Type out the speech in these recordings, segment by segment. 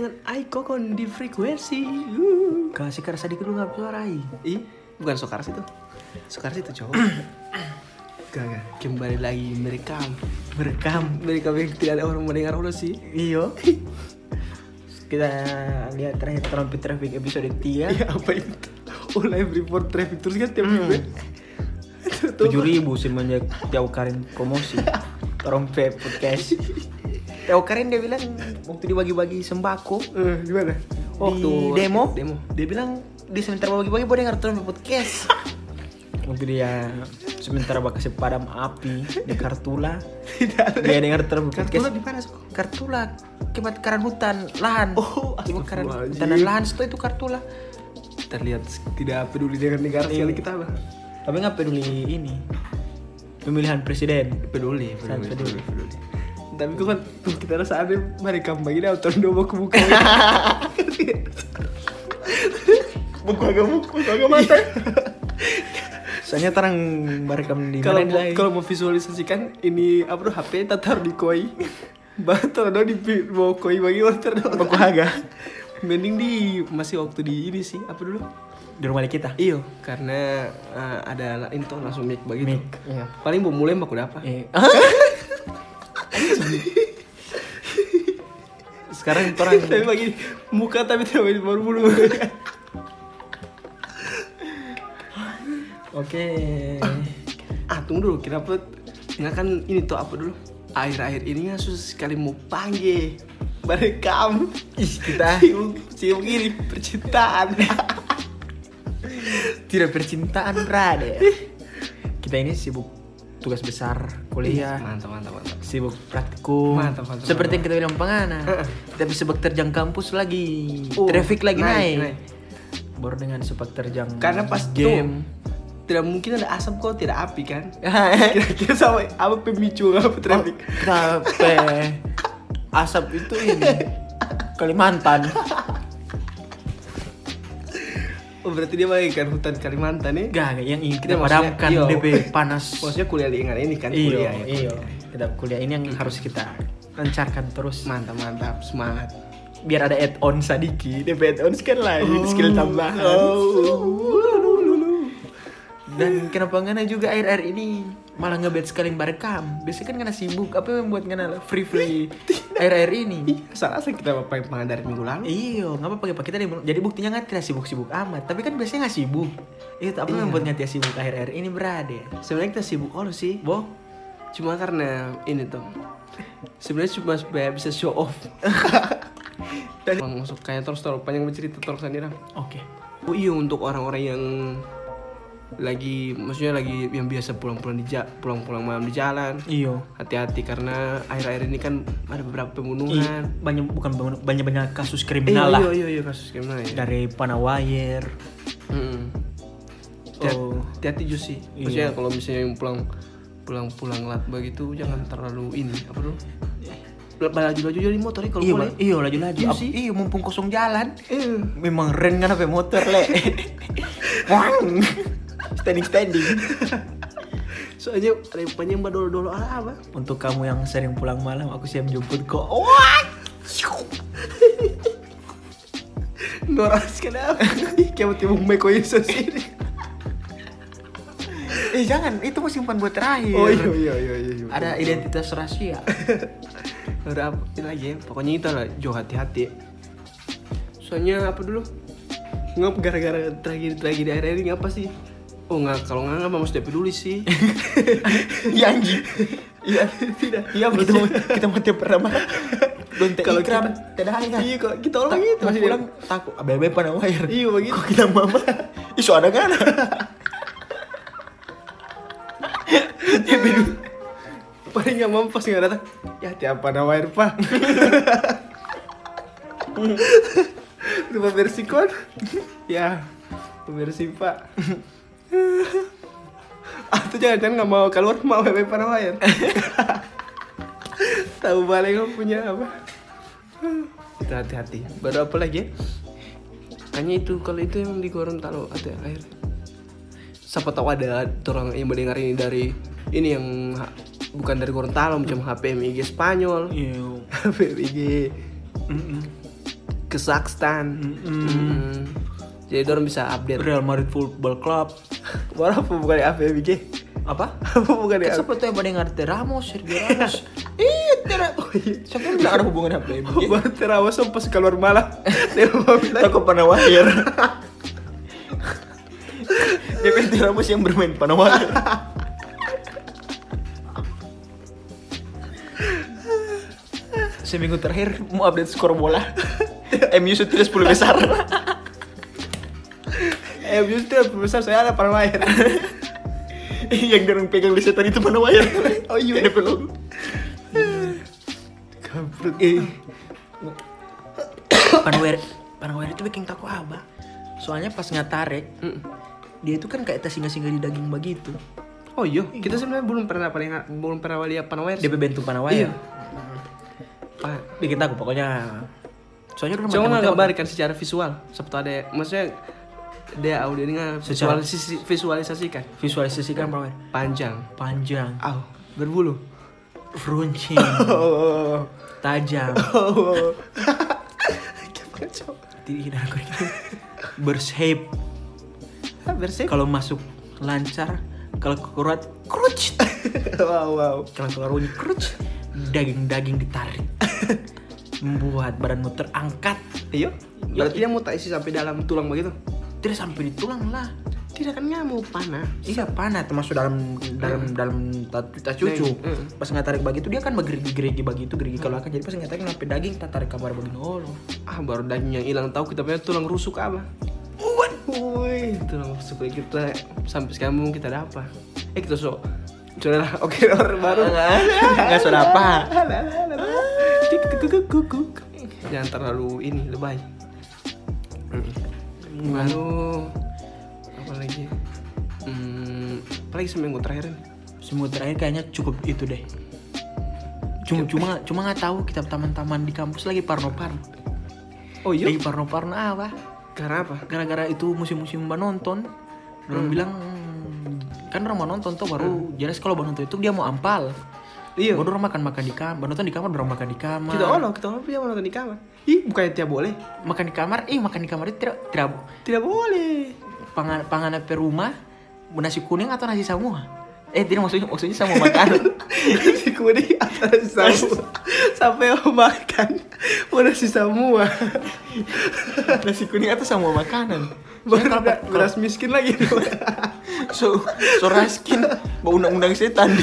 dengan Aikokon di frekuensi uh. Kasih kerasa dikit lu nggak suarai. ih bukan Sokars itu Sokars itu cowok gak gak kembali lagi merekam Merekam. merekam yang tidak ada orang mendengar udah sih Iyo. Kita lihat terakhir trompet traffic episode 3 Iya apa itu oh live report traffic terus kan tiap Hmm. minggu tujuh ribu semenjak jauh Karin promosi trompet podcast. Jauh Karin dia bilang waktu dibagi-bagi sembako Eh, gimana waktu demo demo dia bilang di sementara bagi-bagi boleh trompet podcast. waktu dia sementara bakal padam api di Kartula dia dengar trompet kartu podcast. di mana? Kartula kebakaran hutan lahan. Oh, kebakaran hutan dan lahan itu itu Kartula. terlihat tidak peduli dengan negara sekali kita mah Tapi nggak peduli ini pemilihan presiden. peduli Sangat peduli. peduli tapi kok kan kita rasa ada mereka bagi nonton dua ke buka buku agak buku agak mata. Soalnya terang merekam di kalau kalau mau visualisasikan ini apa tuh HP tatar di koi. Batal dong di bawa koi bagi water dong. Baku haga mending di masih waktu di ini sih apa dulu? Di rumah kita. iyo karena eh, ada ini tuh langsung mic begitu Mic. Iya. paling mau mulai baku dapat Eh. Sekarang orang tapi bagi muka tapi tidak baru bulu Oke. ah tunggu dulu kenapa nggak kan ini tuh apa dulu? Akhir-akhir ini kan susah sekali mau panggil. Merekam Ih, kita. Sibuk ini percintaan. Tidak percintaan berada. Kita ini sibuk tugas besar kuliah, mantap mantap mantap sibuk praktikum. Mantap, mantap, Seperti yang kita bilang pengana. Tapi sebab terjang kampus lagi, Oh, traffic lagi naik, naik. naik. Baru dengan sebab terjang karena pas game. tuh tidak mungkin ada asap kok tidak api kan kira-kira sama apa pemicu apa traffic Tapi asap itu ini Kalimantan. Oh berarti dia bagaikan hutan Kalimantan nih Gak, yang ingin kita padamkan. DP panas. maksudnya kuliah di Ingat ini kan Iyo, kuliah ya iyo. Kita kuliah ini yang harus kita lancarkan terus. mantap mantap semangat Biar ada add-on sadiki, DP add-on kan lain, skill tambahan. oh. Dan kenapa ngana juga air-air ini malah ngebet sekali barekam. Biasanya kan ngana sibuk, apa yang membuat ngana free free air-air ini? salah sih kita apa yang dari minggu lalu Iyo, nggak apa-apa kita di- jadi buktinya nggak tidak sibuk-sibuk amat. Tapi kan biasanya nggak sibuk. Itu apa yang membuat nggak sibuk akhir-akhir ini berada? sebenarnya kita sibuk all sih Boh, cuma karena ini tuh sebenarnya cuma supaya bisa show off dan masuk kayak terus terlalu panjang bercerita terus sendiri oke. oh iya untuk orang-orang yang lagi maksudnya lagi yang biasa pulang-pulang di pulang-pulang malam di jalan Iyo. hati-hati karena akhir-akhir ini kan ada beberapa pembunuhan banyak bukan banyak banyak kasus Eh, kriminal lah iya, iya, iya, kasus kriminal ya. dari Panawayer. Mm. Hati- Oh. Hati-hati juga sih. Maksudnya kalau misalnya yang pulang pulang-pulang lat begitu jangan terlalu ini apa dulu? Laju-laju jadi motor ya kalau Iya, boleh. Iya laju-laju. Iya sih. Iya, mumpung kosong jalan. Eh, Memang ren kan apa motor le. Wang. Standing standing. soalnya ada yang panjang dolo-dolo ah, apa? Untuk kamu yang sering pulang malam, aku siap jemput kok. Wah. Noras kenapa? Kayak tiba Meko Yesus ini. Eh jangan, itu mau simpan buat terakhir. Oh iya iya iya iya. Ada identitas rahasia. Ada apa ini lagi ya? Pokoknya itu lah, Jo hati-hati. Soalnya apa dulu? Ngap gara-gara tragedi-tragedi akhir ini ngapa sih? Oh nggak, kalau nggak nggak mesti peduli sih. Iya anjing. Iya tidak. Iya Kita mau maksudnya. kita mau tiap pernah Don't take Kalau ikram, kita- tidak ada. Iya kalau kita orang gitu masih pulang takut ABB Panawayer. Iya begitu. Kok kita mama? Isu ada kan? Ya bedu. Paling nggak mampas nggak datang. Ya tiap pada wire pak. Lupa versi kon. Ya, versi pak. Atau jangan-jangan nggak mau keluar mau pada wire. Tahu balik nggak punya apa? Itu hati-hati. Baru apa lagi? ya? Kayaknya itu kalau itu yang di Gorontalo ada air. Siapa tahu ada orang yang mendengar ini dari ini yang bukan dari Gorontalo macam HPMIG Spanyol Iya. HPMIG Mm-mm. Kazakhstan Mm-mm. Mm. Jadi orang bisa update Real Madrid Football Club. Baru apa bukan di HPMIG Apa? apa bukan di Kan seperti yang pada ngerti Ramos, Sergio Ramos. iya, tidak. Siapa yang bilang ada hubungan apa ya? baru terawat pas keluar malam dia mau bilang Aku pernah wahir. Dia kan Ramos yang bermain panah wahir. Seminggu terakhir mau update skor bola. MU sudah 10 besar. Eh justru besar saya ada para main yang dorong pegang di setan itu panah wahir. Oh iya. Ada peluru. Kampret. Eh. Panawir, panawir itu bikin takut apa? Soalnya pas ngatarik, Mm. dia itu kan kayak singa-singa di daging begitu. Oh iya, kita sebenarnya belum pernah paling belum pernah lihat panawir. Dia bentuk panawir. Iya. Pak, Bikin takut pokoknya. Soalnya udah nggak gambarkan secara visual, seperti ada, maksudnya dia audio ini nggak Secara- visualisasi, visualisasikan visualisasikan panawir panjang, panjang, aw berbulu. runcing, Oh, tajam. oh, Tidak aku. Bershape. bersih. Kalau masuk lancar, kalau kuat crunch. wow, wow. Kalau keluar bunyi crunch, daging-daging ditarik. Membuat badanmu terangkat. Iya. Berarti dia mau tak isi sampai dalam tulang begitu? Tidak sampai di tulang lah. Tidak kan mau panah. Iya panah termasuk dalam dalam dalam tas cucu. Mm. Pas nggak tarik begitu dia kan gerigi-gerigi begitu gerigi kalau akan jadi pas nggak tarik sampai daging tak tarik kabar begini oh loh. Ah baru daging yang hilang tahu kita punya tulang rusuk apa? Wih, tulang rusuk kita sampai sekarang belum kita ada apa? Eh kita so, sudah oke orang baru. Nggak sudah apa. Jangan terlalu ini lebay. Baru apa lagi? Hmm, apalagi seminggu terakhir ini. Semua terakhir kayaknya cukup itu deh. Cuma cuma cuma nggak tahu kita teman-teman di kampus lagi parno-parno. Oh iya? Lagi parno-parno apa? Karena apa? Gara-gara itu musim-musim nonton, orang bilang "Hmm, kan orang mau nonton tuh baru jelas kalau nonton itu dia mau ampal. Iya. Orang makan makan di kamar, nonton di kamar, orang makan di kamar. Kita ono, kita ono dia mau nonton di kamar. Ih, bukannya tiap boleh? makan di kamar, eh makan di kamar itu tidak tidak Tidak boleh. pangan panganan per rumah nasi kuning atau nasi semua? Eh tidak maksudnya maksudnya semua makanan. si kuning atas semua sampai mau makan udah sisa semua nasi kuning atau semua makanan. baru kalau- udah beras miskin lagi so so raskin bau undang-undang setan.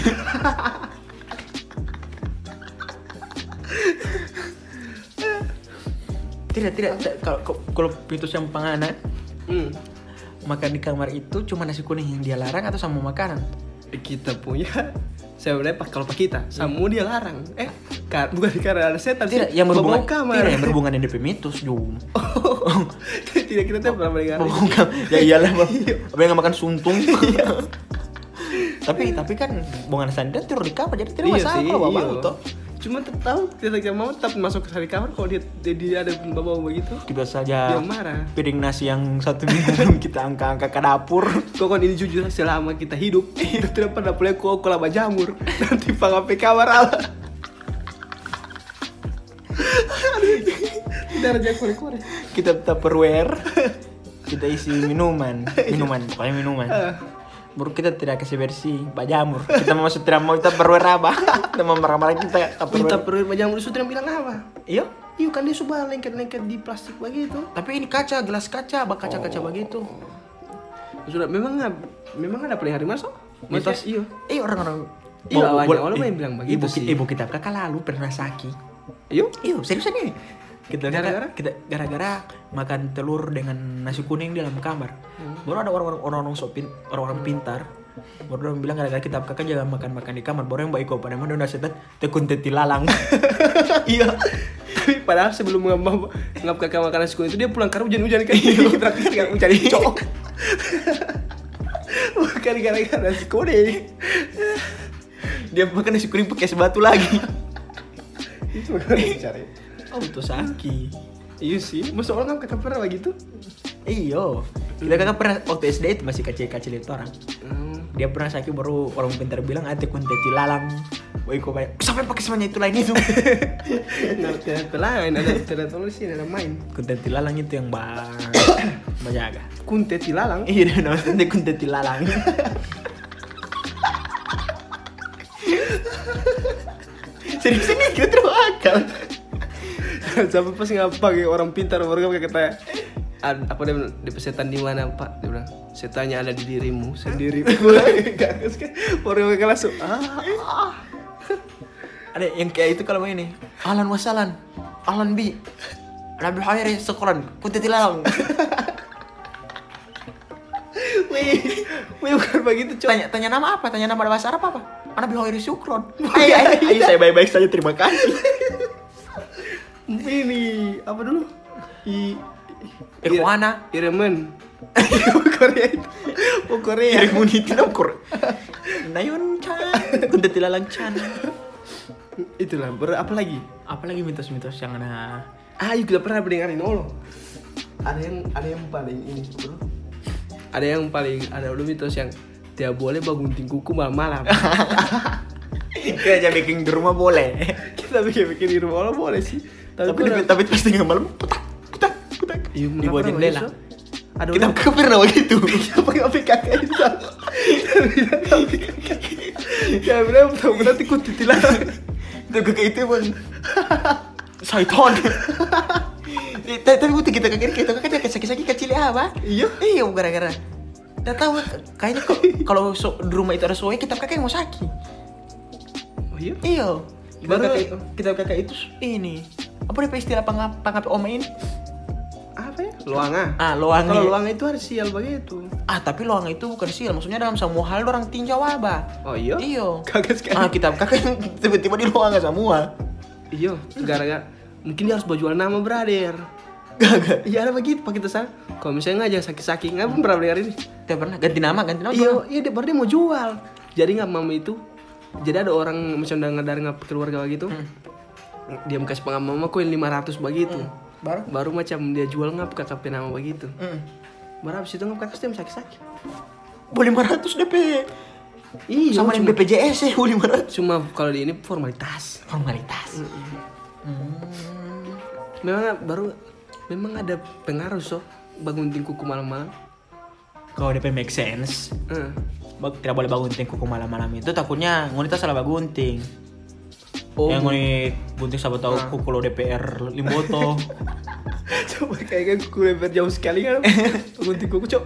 tidak tidak. Tidak. kalau kalau pintu yang panganan hmm. makan di kamar itu cuma nasi kuning. Yang dia larang atau sama makanan? Kita punya. Sebenarnya pak kalau pak kita samu dia larang. Eh kar bukan karena ada setan tidak sih, yang berhubungan kamar. tidak yang berhubungan dengan mitos Jum. Tidak kita tuh pernah mendengar. Oh, ya iyalah bang. Apa yang makan suntung? Tapi tapi kan bukan sandal tidur di kamar jadi tidak masalah kalau bapak iya. Cuma tahu kita tidak mau tetap masuk ke hari kamar kalau dia, dia ada bau begitu. Kita saja dia marah. piring nasi yang satu minggu belum kita angka-angka ke dapur. Kok kan ini jujur selama kita hidup kita tidak pernah boleh kok kolaba jamur. Nanti pangape kamar ala. Tidak ada kore-kore. kita tupperware kita isi minuman. Minuman pokoknya minuman baru kita tidak kasih bersih pak jamur kita masuk tidak mau tupperware apa kita mau marah-marah kita tupperware perlu jamur itu tidak bilang apa? iya Iya kan dia suka lengket-lengket di plastik begitu. tapi ini kaca gelas kaca bak kaca-kaca begitu Sudah memang memang ada pelihara masuk. Mitos iya. Eh orang-orang Iya, bo- orang yang bilang begitu ibu, sih. Ibu kita kakak lalu pernah sakit. Iya. Iya, seriusan nih. Kita Gara-gara? kita gara-gara makan telur dengan nasi kuning di dalam kamar. Baru ada orang-orang orang-orang sok pin- orang-orang pintar. Baru orang bilang gara-gara kita kakak jangan makan-makan di kamar. Baru yang baik kok pada mana udah setan tekun teti lalang. iya. Tapi padahal sebelum ngap ngap kakak makan nasi kuning itu dia pulang karena hujan-hujan. Berarti dia nggak mencari cowok. Bukan gara-gara nasi kuning. Dia makan nasi kuning pakai sebatu lagi. Itu bukan mencari. Oh, itu sakit. Iya sih, masa orang kan kakak pernah begitu? Iyo, kita kakak pernah waktu SD itu masih kecil-kecil itu orang. Hmm. dia pernah sakit baru orang pintar bilang ate kunteti lalang Woi kok banyak sampai pakai semuanya itu lain itu Nggak tidak pelayan, ada tidak tulis ini, ada main. kunteti lalang itu yang bang menjaga Kuntet lalang. iya namanya kunteti lalang serius ini kita terus akal Sampai pas ngapa kayak orang pintar baru kayak kata "Ad- apa dia bilang, di setan di mana pak? Dia bilang setannya ada di dirimu sendiri. Baru kayak langsung ah, ah. ada yang kayak itu kalau ini. Alan wasalan Alan bi. Nabi Khairi sekoran lalang wih wih bukan begitu tanya tanya nama apa? Tanya nama bahasa Arab apa? Nabi Khairi Syukron ayo ayo, ayo saya baik-baik saja terima kasih ini apa dulu i Ikhwana Iremen Korea itu oh Korea Dari muniti na kor. Nayon chan. Kuda tilalang chan. itulah ber apa lagi Apalagi mitos-mitos yang ada. ah iya kita pernah mendengarin Allah ada yang ada yang paling ini bro ada yang paling ada dulu mitos yang tidak boleh bangunting kuku malam-malam Kayak aja bikin di rumah boleh. kita bikin bikin di rumah boleh sih Tapi tapi, udah- tapi pas tengah malam putak putak putak. Iya, di bawah jendela. ada Kita kan pernah begitu. apa nggak PKK itu ya bilang tahu berarti kuntit dilarang Itu kayak itu pun. Syaitan. Eh, Tapi tapi butuh kita kakek kita kakek sakit-sakit kecil ya apa? iya Iya gara-gara. Tidak tahu kayaknya kok- kalau so- di rumah itu ada soe kita kakek mau sakit. oh iya Iya. Kita Baru- kakak, kita kakak itu ini. Apa dia istilah pangap pangap oma ini? apa ya luanga Ah, loang. kalau luanga itu harus sial begitu Ah, tapi loang itu bukan sial. Maksudnya dalam semua hal orang tinjau apa? oh iya Iyo. kaget sekali Ah, kita kakak tiba-tiba di loang semua. Iya, gara-gara mungkin dia harus berjual nama brother. Gak, Iya ada begitu pak kita sana. Kalau misalnya ngajak sakit-sakit, nggak pun pernah dengar ini. Tidak pernah ganti nama, ganti nama. Iya, iya dia baru dia mau jual. Jadi nggak mama itu. Jadi ada orang udah ngadar ngap keluarga begitu. Dia kasih pengam mama koin 500 begitu. Baru? Baru macam dia jual ngap kakak nama begitu. Hmm. Baru habis itu ngap kakak dia sakit-sakit. Boleh 500 DP. Iya, Sama yang BPJS ya, boleh 500. cuma kalau di ini formalitas. Formalitas. Hmm. Memang baru memang ada pengaruh so bangun kuku malam-malam. Kalau DP make sense. Bag- tidak boleh bangunting kuku malam-malam itu takutnya ngunita salah bagunting. Oh, yang nguni gunting sahabat tahu kuku lo DPR limboto. coba kayaknya kuku lebar jauh sekali kan gunting kuku cok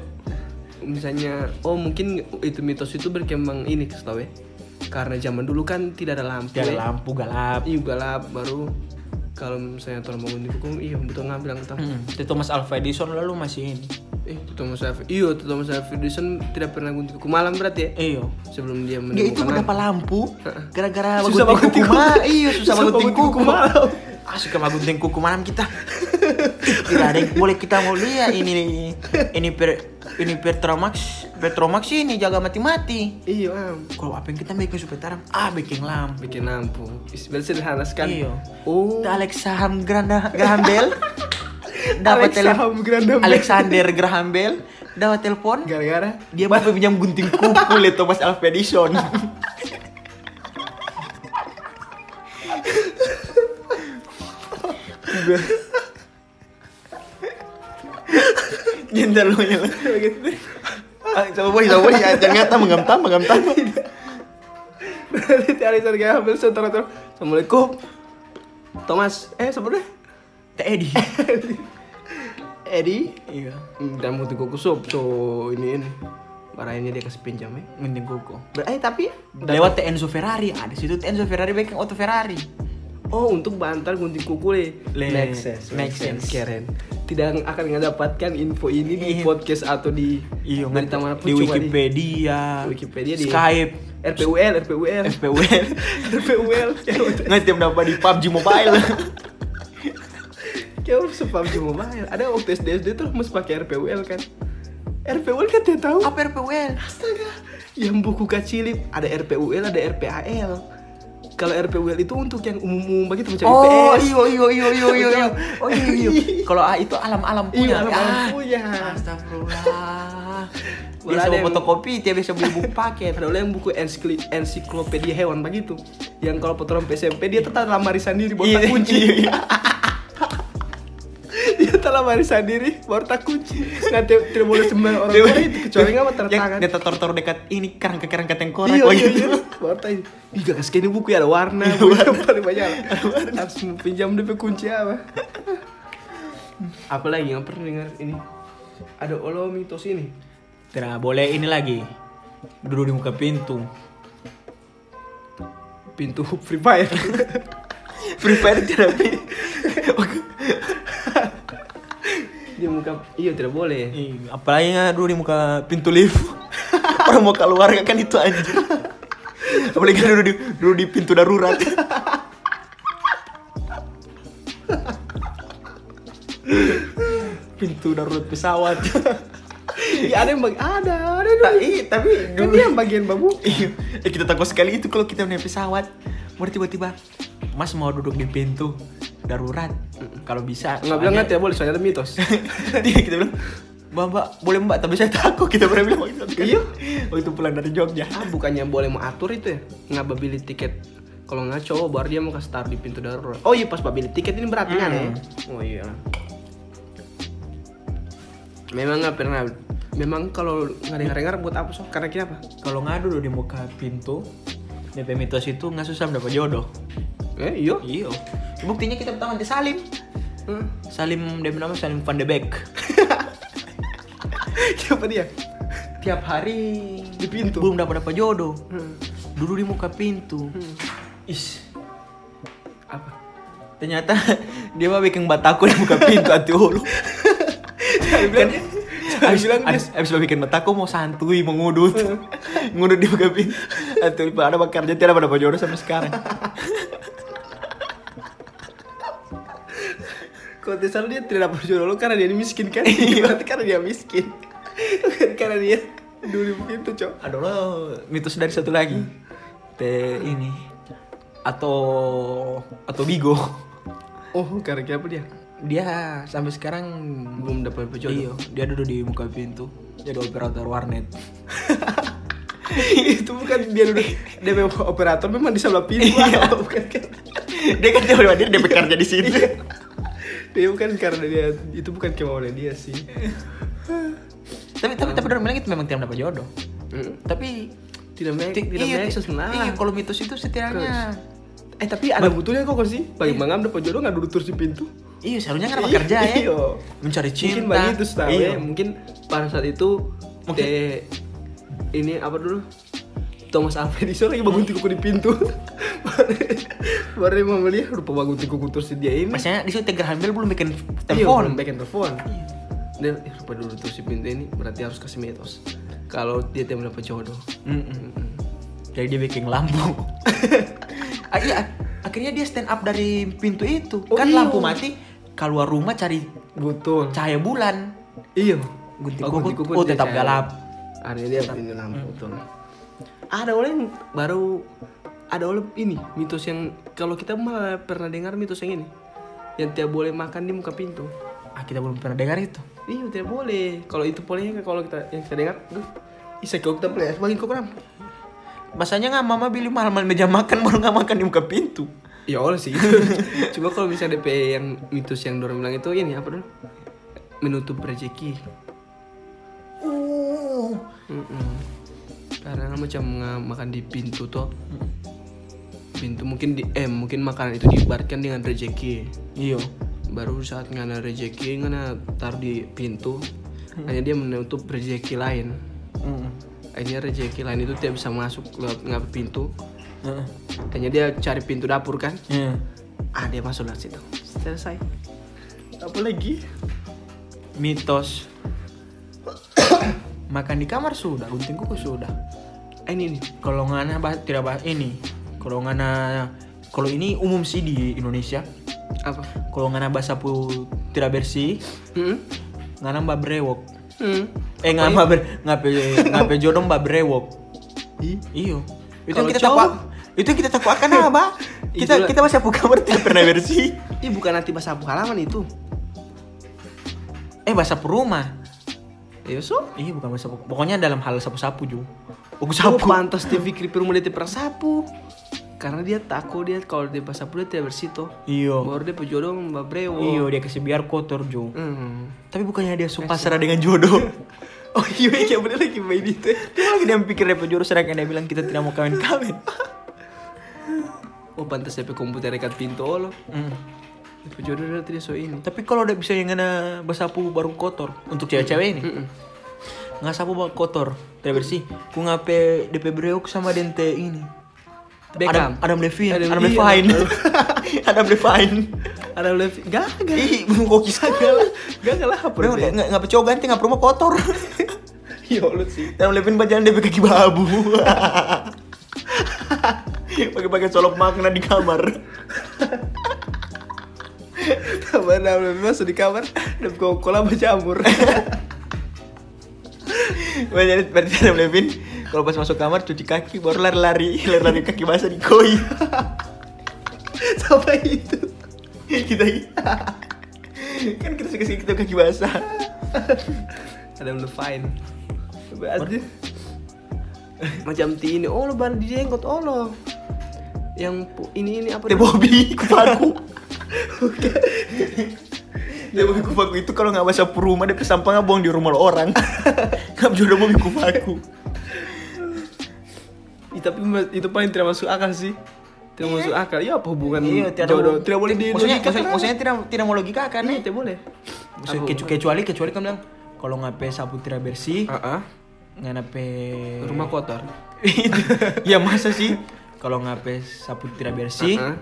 misalnya oh mungkin itu mitos itu berkembang ini setahu ya karena zaman dulu kan tidak ada lampu Tidak ada ya. lampu galap. iya gelap baru kalau misalnya tolong bangun kuku iya betul nggak bilang tahu Hmm. Itu Thomas Alva Edison lalu masih ini. Eh Alva iya itu Thomas Alva Edison tidak pernah gunting kuku malam berarti ya Iyo. sebelum dia Dia itu menemukan mendapat lampu gara-gara Susah bagunting kuku. kuku. Ma- Iya, susah Susah bagunting bagunting kuku. malam. Ah, suka bagunting kuku malam kita. Tidak ada yang boleh kita mau lihat ini ini per ini Petromax Petromax ini jaga mati-mati. iya am Kalau apa yang kita bikin supaya terang, ah bikin lampu. bikin lampu Is- sederhana sekali Iya. oh Alexa Ham Granda Graham Bell dapat telepon. Alexander Graham Bell dapat telepon. Gara-gara? Dia mau pinjam gunting kuku le Thomas Alva Edison. Jentar lu nyala Ah, Coba boy, coba boy, ya, ternyata mengamtam, mengamtam. Berarti Graham Bell secara terus Assalamualaikum. Thomas eh sebenarnya Teh Edi. Eddie? Iya, dan gunting kuku sob so ini ini barangnya dia kasih pinjam ya? Gunting kuku. Eh tapi Lewat teh Enzo Ferrari, ada situ Enzo Ferrari bikin auto Ferrari. oh untuk bantal gunting kuku le. Le- make sense make sense. keren. Tidak akan mendapatkan info ini di Iya. podcast atau di Iya, berita mana pun di coba Wikipedia, Wikipedia, di- Skype, RPUL RPUL FPWL. RPUL Nggak tiap dapat di PUBG Mobile. Kayak sepam cuma mobile ada waktu SD SD tuh mesti pakai RPUL kan RPUL kan dia tahu Apa RPWL? Astaga, yang buku kacilip ada RPUL ada RPAL. Kalau RPUL itu untuk yang umum-umum begitu macam Oh, IPS. iyo iyo iyo iyo iyo iyo. Oh iya iya. Kalau ah, itu alam-alam punya. Iya, alam-alam Ah, punya. Astagfirullah. dia Ada sama yang- fotokopi dia bisa beli buku paket Ada yang buku ensiklopedia hewan begitu. Yang kalau fotoran SMP dia tetap lamari sendiri baru tak Iya, kunci. Tetap lamari sendiri baru tak kunci. Nggak te- tidak boleh sembarang orang itu kecuali nggak mau yang tangan. dia taruh-taruh dekat ini kerangka kerangka tengkorak Iya, iya, begitu iya. Baru tak ini. Ih, gak kasih ini buku ya ada warna. Iya, warna. paling banyak. Harus pinjam DP kunci apa? apa lagi yang pernah dengar ini? Ada olo mitos ini. tidak boleh ini lagi duduk di muka pintu Pintu Free Fire. Free Fire tidak Dia muka iya tidak boleh. Ih, apalagi duduk di muka pintu lift orang mau keluar kan itu aja apalagi duduk di duduk di pintu darurat pintu darurat pesawat Iya ada yang ada ada Nah, iya, tapi kan dulu dia yang bagian babu. Iya, eh, kita takut sekali itu kalau kita naik pesawat. Mau tiba-tiba, Mas mau duduk di pintu darurat. Kalau bisa. Nggak bilang nggak tidak boleh soalnya ada mitos. Dia kita bilang, Mbak, mbak, boleh mbak, tapi saya takut. Kita pernah bilang waktu itu. Iya. Waktu pulang dari Jogja. Ah, bukannya boleh mau atur itu ya? Nggak beli tiket. Kalau nggak cowok baru dia mau kasih taruh di pintu darurat. Oh iya pas beli tiket ini berarti kan ya? Hmm. Oh iya. Memang nggak pernah. Memang kalau nggak dengar-dengar buat apa so? Karena kenapa? Kalau ngadu di muka pintu, DP mitos itu nggak susah mendapat jodoh. Eh iya. Iya. Buktinya kita pertama nanti Salim. Hmm. Salim, dia nama Salim Van de Beek. Siapa dia? Tiap hari Di pintu. belum dapat dapat jodoh. Hmm. Duduk di muka pintu. Hmm. Is, Apa? ternyata dia mah bikin bataku di muka pintu anti hulu. kan abis, bilang abis, abis bikin bataku mau santuy mau ngudut ngudut di muka pintu hulu ada bakarnya tidak ada jodoh sampai sekarang Kalau tidak dia tidak dapat jodoh lo karena dia miskin kan? Berarti karena dia miskin. Bukan karena dia dulu pintu cok. ada lo mitos dari satu lagi te ini atau atau bigo Oh karena kenapa dia? dia sampai sekarang Belum dapat jodoh. Iya, dia duduk di muka pintu jadi operator warnet. itu bukan dia duduk dia memang operator memang di sebelah pintu Iya. atau bukan kan dia kan dia dia dia bekerja di situ. Dia bukan karena dia itu bukan kemauan dia sih tapi tapi tapi orang bilang itu memang tidak dapat jodoh. Hmm. Tapi tidak make ti- tidak iya, make Iya, kalau mitos itu setidaknya eh tapi ada butulnya kok sih bagi mangam dapat jodoh nggak duduk terus di pintu iya seharusnya kan bekerja ya. Iya. Mencari cinta. mungkin begitu setahu Iya. ya mungkin pada saat itu Mungkin- teh ini apa dulu Thomas Alva Edison lagi bangun kuku di pintu baru dia mau melihat rupa bangun kuku terus dia ini Maksudnya di situ Graham Bell belum bikin Iya, telepon. belum bikin telepon. Dan eh, rupa dulu terus si pintu ini berarti harus kasih mitos. Kalau dia tidak mendapat jodoh. Mm-mm. Jadi dia bikin lampu. ah, iya, akhirnya dia stand up dari pintu itu. Oh, kan iya. lampu mati, keluar rumah cari Betul. cahaya bulan. Iya. Gunting Oh, kuku, oh tetap gelap. Ada dia pintu lampu betul. Ada oleh yang baru ada oleh ini mitos yang kalau kita malah pernah dengar mitos yang ini yang tidak boleh makan di muka pintu. Ah, kita belum pernah dengar itu. Iya tidak boleh. Kalau itu bolehnya kalau kita yang kita dengar, duh, isa kalau kita boleh sebagian kok ram. Masanya nggak mama beli mahal-mahal meja makan baru nggak makan di muka pintu. Ya oleh sih. Cuma kalau misalnya DP yang mitos yang dorong bilang itu ini apa dulu? Menutup rezeki. Uh. Mm-mm. Karena macam makan di pintu toh. Pintu mungkin di eh mungkin makanan itu diibaratkan dengan rezeki. Iya. Baru saat ngana rezeki ngana taruh di pintu, hanya dia menutup rezeki lain. Mm. Akhirnya rezeki lain itu tidak bisa masuk lewat ngapa pintu. Heeh. Hanya dia cari pintu dapur kan? Iya. Ah dia masuk lewat situ. Selesai. Apa lagi? Mitos. makan di kamar sudah, gunting kuku sudah. Eh, ini nih. Kalau ngana bah, tidak bahas ini. Kalau ngana kalau ini umum sih di Indonesia. Apa? Kalau ngana bahasa pu tidak bersih, Hmm? ngana mbak brewok. Hmm. Eh ngana mbak ber, ngape ngape jodoh mbak brewok. Ih. Iyo. Itu kita takwa. Itu kita takwakan apa? Kita Itulah. kita bahasa pu kamar tidak pernah bersih. Ih bukan nanti bahasa halaman itu. Eh bahasa pu rumah. Ya so. Iya bukan sapu. Pokoknya dalam hal sapu-sapu juga. Aku Sapu sapu. pantas dia pikir perlu dia pernah sapu. Karena dia takut dia kalau dia pas sapu dia tidak bersih toh. Iya. Baru dia pejodoh mbak brewo. Iya dia kasih biar kotor jo. Hmm. Tapi bukannya dia suka pasrah dengan jodoh. Oh iya, iya bener lagi main itu. Dia lagi dia pikir dia jodoh sedangkan dia bilang kita tidak mau kawin-kawin. Oh pantas dia komputer dekat pintu lo. Hmm. Pejodoh dia tidak so ini. Tapi kalau udah bisa yang ngena bersapu baru kotor untuk cewek-cewek ini. Mm-mm. Nggak sapu baru kotor, tidak bersih. Ku ngape DP breok sama dente ini. Beckham. Adam, Adam Levine, Adam- Adam, Levine. Adam- Adam Levine. Ada lebih gak gak Ih, belum kok kisah lah. gak gak lah Bro, nggak nggak pecah ganti nggak rumah kotor. Iya lu sih. Adam Levine bacaan dia pakai kaki babu. Pakai-pakai solok makna di kamar. Mana lebih masuk di kamar dan kok kolam berjamur. Berarti berarti Adam kalau pas masuk kamar cuci kaki baru lari-lari, lari-lari kaki basah di koi. Sampai itu. kita kan kita suka kita kaki basah. Ada lebih fine. Berarti macam ti ini oh lo baru di jenggot oh lo yang ini ini apa Teh Bobby kupaku. Teh Bobby kupaku itu kalau nggak basah rumah dia sampah buang di rumah orang. Nggak jodoh Bobby kupaku. Ih, tapi itu paling tidak masuk akal sih tidak masuk akal ya apa hubungan Iya, tidak jodoh mau- tidak boleh di maksudnya, logika maksudnya, kan? maksudnya tidak tidak mau logika kan? Iya, tidak boleh Maksudnya, Apa- kecu- kecuali kecuali kamu bilang kalau ngape sapu tidak bersih, ah. nggak nape rumah kotor ya masa sih kalau ngape sapu tidak bersih, Ah, ah.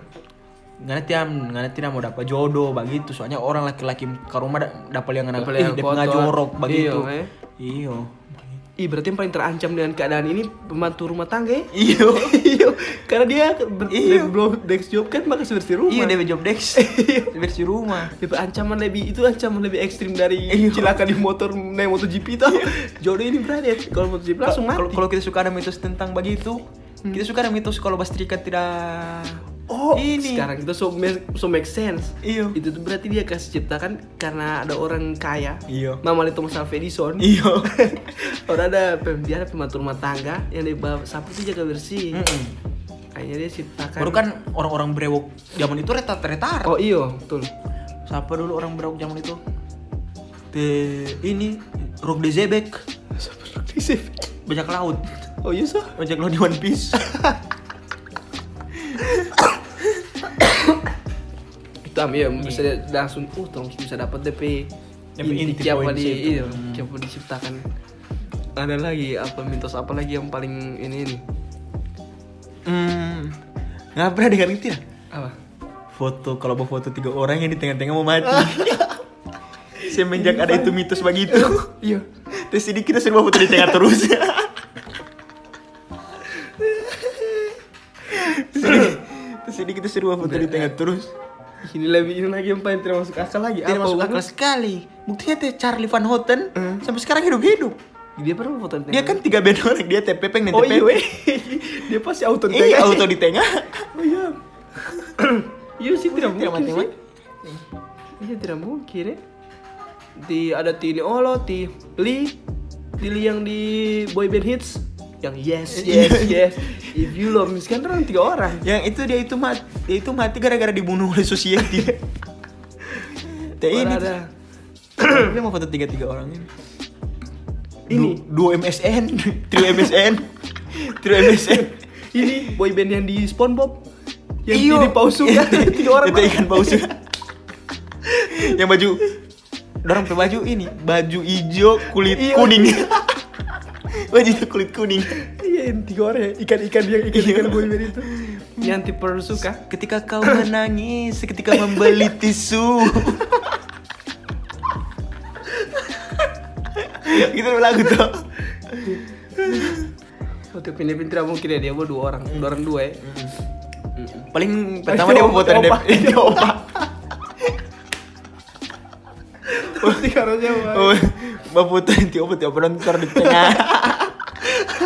Nggak tiap nggak tidak mau dapat jodoh begitu. Soalnya orang laki-laki ke rumah da- dapat yang nggak Dapat yang dia kotor. nggak jorok begitu. Iya, eh. Iyo. Ih berarti yang paling terancam dengan keadaan ini pembantu rumah tangga ya? Iyo. Iya, karena dia belum desk job kan maka bersih rumah. Iya, dia job desk. bersih rumah. Itu ancaman lebih itu ancaman lebih ekstrim dari cilaka di motor naik MotoGP tau. Jodoh ini berarti kalau MotoGP langsung Kalau mati. kalau kita suka ada mitos tentang begitu, kita suka ada mitos kalau bastrika tidak oh, ini. sekarang itu so, make- so make sense. Iyo. Itu tuh berarti dia kasih ciptakan karena ada orang kaya. Iyo. Mama Thomas Alva Edison. Iyo. Orang ada pem- dia ada pembantu rumah tangga yang bawa sapu itu jaga bersih. Mm-mm. Kayaknya dia ciptakan. Baru kan orang-orang brewok zaman itu retar-retar. Oh iya, betul. Siapa dulu orang brewok zaman itu? Te ini Rock de Zebek, bajak laut. Oh iya so. Bajak laut di One Piece. Itu am ya bisa dia langsung uh terus bisa dapat DP inti siapa poin di situ. iya, Hmm. siapa diciptakan. Ada lagi apa mitos apa lagi yang paling ini ini? hmm. Nggak pernah dengar itu ya? Apa? Foto kalau mau foto tiga orang yang di tengah-tengah mau mati. Semenjak ada itu mitos begitu. Iya. Terus ini kita serba foto di tengah terus. Terus ini- Terus ini kita serba foto di tengah terus. Ini lebih ini lagi yang paling tidak masuk akal lagi. Tidak Apa masuk akal sekali. Buktinya teh Charlie Van Houten sampai sekarang hidup-hidup. Dia pernah foto di Dia kan tiga band orang, dia tepepeng dan Oh iya, tepepeng. dia pasti auto di Iya, tengah. auto di tengah. Oh iya. Iya sih tidak Tidak mungkin mati-mati. sih. Iya tidak mungkin ya. Di ada Tini Olo, Ti Lee, Ti Lee yang di boyband hits yang yes yes yes if you love me kan orang tiga orang Yang itu dia itu mati, dia itu mati gara-gara dibunuh oleh society. Teh ini. Orang ada Dia mau foto tiga-tiga orang ini. Ini. Du- dua MSN, trio MSN, trio MSN. ini boyband yang di SpongeBob yang Iyo. ini paus suka tiga orang Itu ikan paus suka. Yang baju Dorong pakai baju ini, baju hijau, kulit Iya. kuning. Baju itu kulit kuning. iya yang tiga orang ya ikan-ikan yang ikan-ikan boyband itu yang tipe suka Ketika kau menangis, ketika membeli tisu. gitu lagu tuh. Waktu Pinipin tidak mungkin ya dia bawa dua orang, dua orang dua ya. Paling pertama dia mau foto Opa. dia opa. Pasti harusnya Oh, mau foto nanti opa tiap orang ntar di tengah.